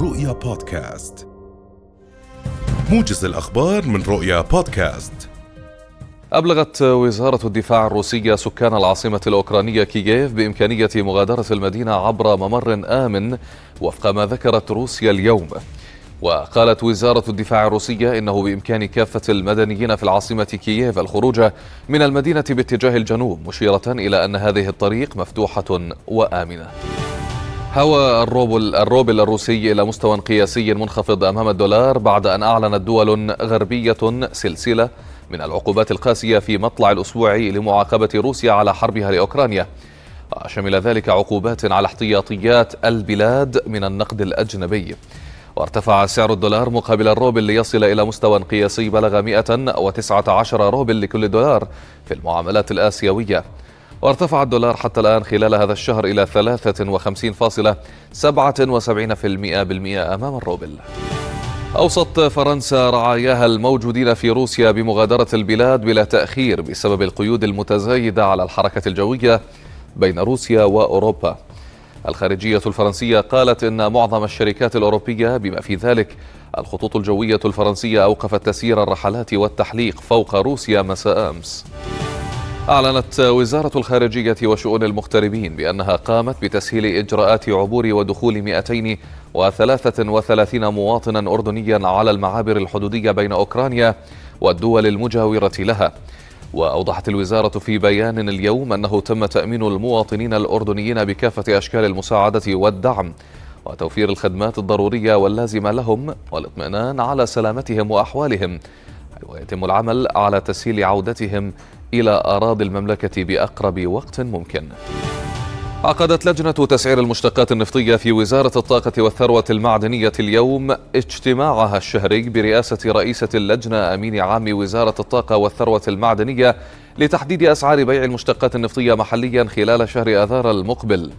رؤيا بودكاست. موجز الأخبار من رؤيا بودكاست. أبلغت وزارة الدفاع الروسية سكان العاصمة الأوكرانية كييف بإمكانية مغادرة المدينة عبر ممر آمن وفق ما ذكرت روسيا اليوم. وقالت وزارة الدفاع الروسية إنه بإمكان كافة المدنيين في العاصمة كييف الخروج من المدينة باتجاه الجنوب مشيرة إلى أن هذه الطريق مفتوحة وآمنة. هوى الروبل الروبل الروسي إلى مستوى قياسي منخفض أمام الدولار بعد أن أعلنت دول غربية سلسلة من العقوبات القاسية في مطلع الأسبوع لمعاقبة روسيا على حربها لأوكرانيا. شمل ذلك عقوبات على احتياطيات البلاد من النقد الأجنبي. وارتفع سعر الدولار مقابل الروبل ليصل إلى مستوى قياسي بلغ 119 روبل لكل دولار في المعاملات الآسيوية. وارتفع الدولار حتى الآن خلال هذا الشهر إلى 53.77% بالمئة أمام الروبل. أوصت فرنسا رعاياها الموجودين في روسيا بمغادرة البلاد بلا تأخير بسبب القيود المتزايدة على الحركة الجوية بين روسيا وأوروبا. الخارجية الفرنسية قالت إن معظم الشركات الأوروبية بما في ذلك الخطوط الجوية الفرنسية أوقفت تسيير الرحلات والتحليق فوق روسيا مساء أمس. أعلنت وزارة الخارجية وشؤون المغتربين بأنها قامت بتسهيل إجراءات عبور ودخول 233 مواطنا أردنيا على المعابر الحدودية بين أوكرانيا والدول المجاورة لها. وأوضحت الوزارة في بيان اليوم أنه تم تأمين المواطنين الأردنيين بكافة أشكال المساعدة والدعم وتوفير الخدمات الضرورية واللازمة لهم والاطمئنان على سلامتهم وأحوالهم. ويتم العمل على تسهيل عودتهم إلى أراضي المملكة بأقرب وقت ممكن. عقدت لجنة تسعير المشتقات النفطية في وزارة الطاقة والثروة المعدنية اليوم اجتماعها الشهري برئاسة رئيسة اللجنة أمين عام وزارة الطاقة والثروة المعدنية لتحديد أسعار بيع المشتقات النفطية محليا خلال شهر آذار المقبل.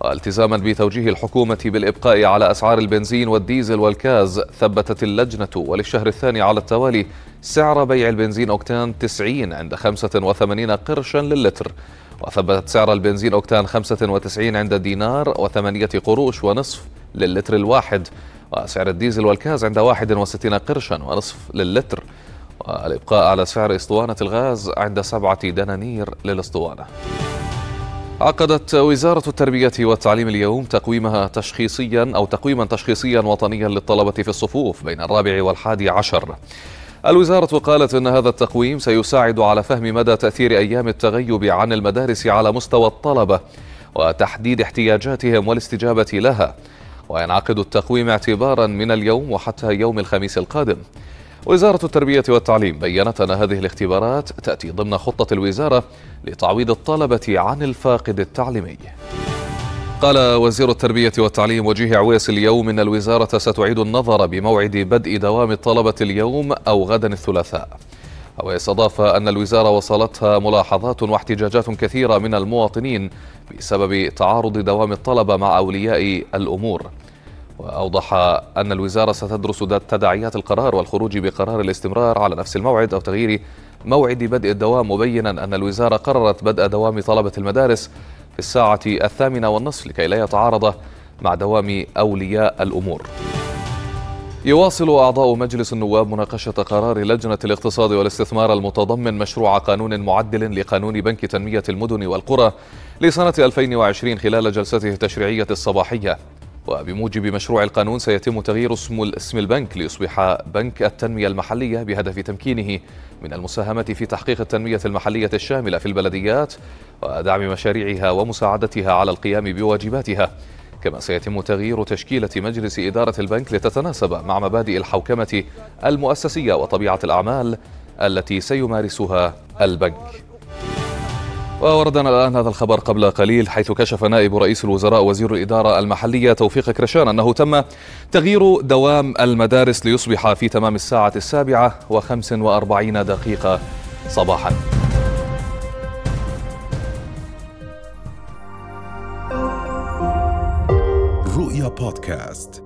والتزاما بتوجيه الحكومة بالإبقاء على أسعار البنزين والديزل والكاز ثبتت اللجنة وللشهر الثاني على التوالي سعر بيع البنزين أوكتان 90 عند 85 قرشا للتر وثبتت سعر البنزين أوكتان 95 عند دينار وثمانية قروش ونصف للتر الواحد. وسعر الديزل والكاز عند 61 قرشا ونصف للتر والإبقاء على سعر أسطوانة الغاز عند سبعة دنانير للأسطوانة. عقدت وزارة التربية والتعليم اليوم تقويمها تشخيصيا أو تقويما تشخيصيا وطنيا للطلبة في الصفوف بين الرابع والحادي عشر. الوزارة قالت أن هذا التقويم سيساعد على فهم مدى تأثير أيام التغيب عن المدارس على مستوى الطلبة وتحديد احتياجاتهم والاستجابة لها. وينعقد التقويم اعتبارا من اليوم وحتى يوم الخميس القادم. وزارة التربية والتعليم بينت أن هذه الاختبارات تأتي ضمن خطة الوزارة لتعويض الطلبة عن الفاقد التعليمي. قال وزير التربية والتعليم وجيه عويس اليوم إن الوزارة ستعيد النظر بموعد بدء دوام الطلبة اليوم أو غدا الثلاثاء. عويس أضاف أن الوزارة وصلتها ملاحظات واحتجاجات كثيرة من المواطنين بسبب تعارض دوام الطلبة مع أولياء الأمور. وأوضح أن الوزارة ستدرس تداعيات القرار والخروج بقرار الاستمرار على نفس الموعد أو تغيير موعد بدء الدوام مبينا أن الوزارة قررت بدء دوام طلبة المدارس في الساعة الثامنة والنصف لكي لا يتعارض مع دوام أولياء الأمور. يواصل أعضاء مجلس النواب مناقشة قرار لجنة الاقتصاد والاستثمار المتضمن مشروع قانون معدل لقانون بنك تنمية المدن والقرى لسنة 2020 خلال جلسته التشريعية الصباحية. وبموجب مشروع القانون سيتم تغيير اسم اسم البنك ليصبح بنك التنمية المحلية بهدف تمكينه من المساهمة في تحقيق التنمية المحلية الشاملة في البلديات ودعم مشاريعها ومساعدتها على القيام بواجباتها. كما سيتم تغيير تشكيلة مجلس إدارة البنك لتتناسب مع مبادئ الحوكمة المؤسسية وطبيعة الأعمال التي سيمارسها البنك. ووردنا الآن هذا الخبر قبل قليل حيث كشف نائب رئيس الوزراء وزير الإدارة المحلية توفيق كرشان أنه تم تغيير دوام المدارس ليصبح في تمام الساعة السابعة وخمس وأربعين دقيقة صباحا. رؤيا بودكاست.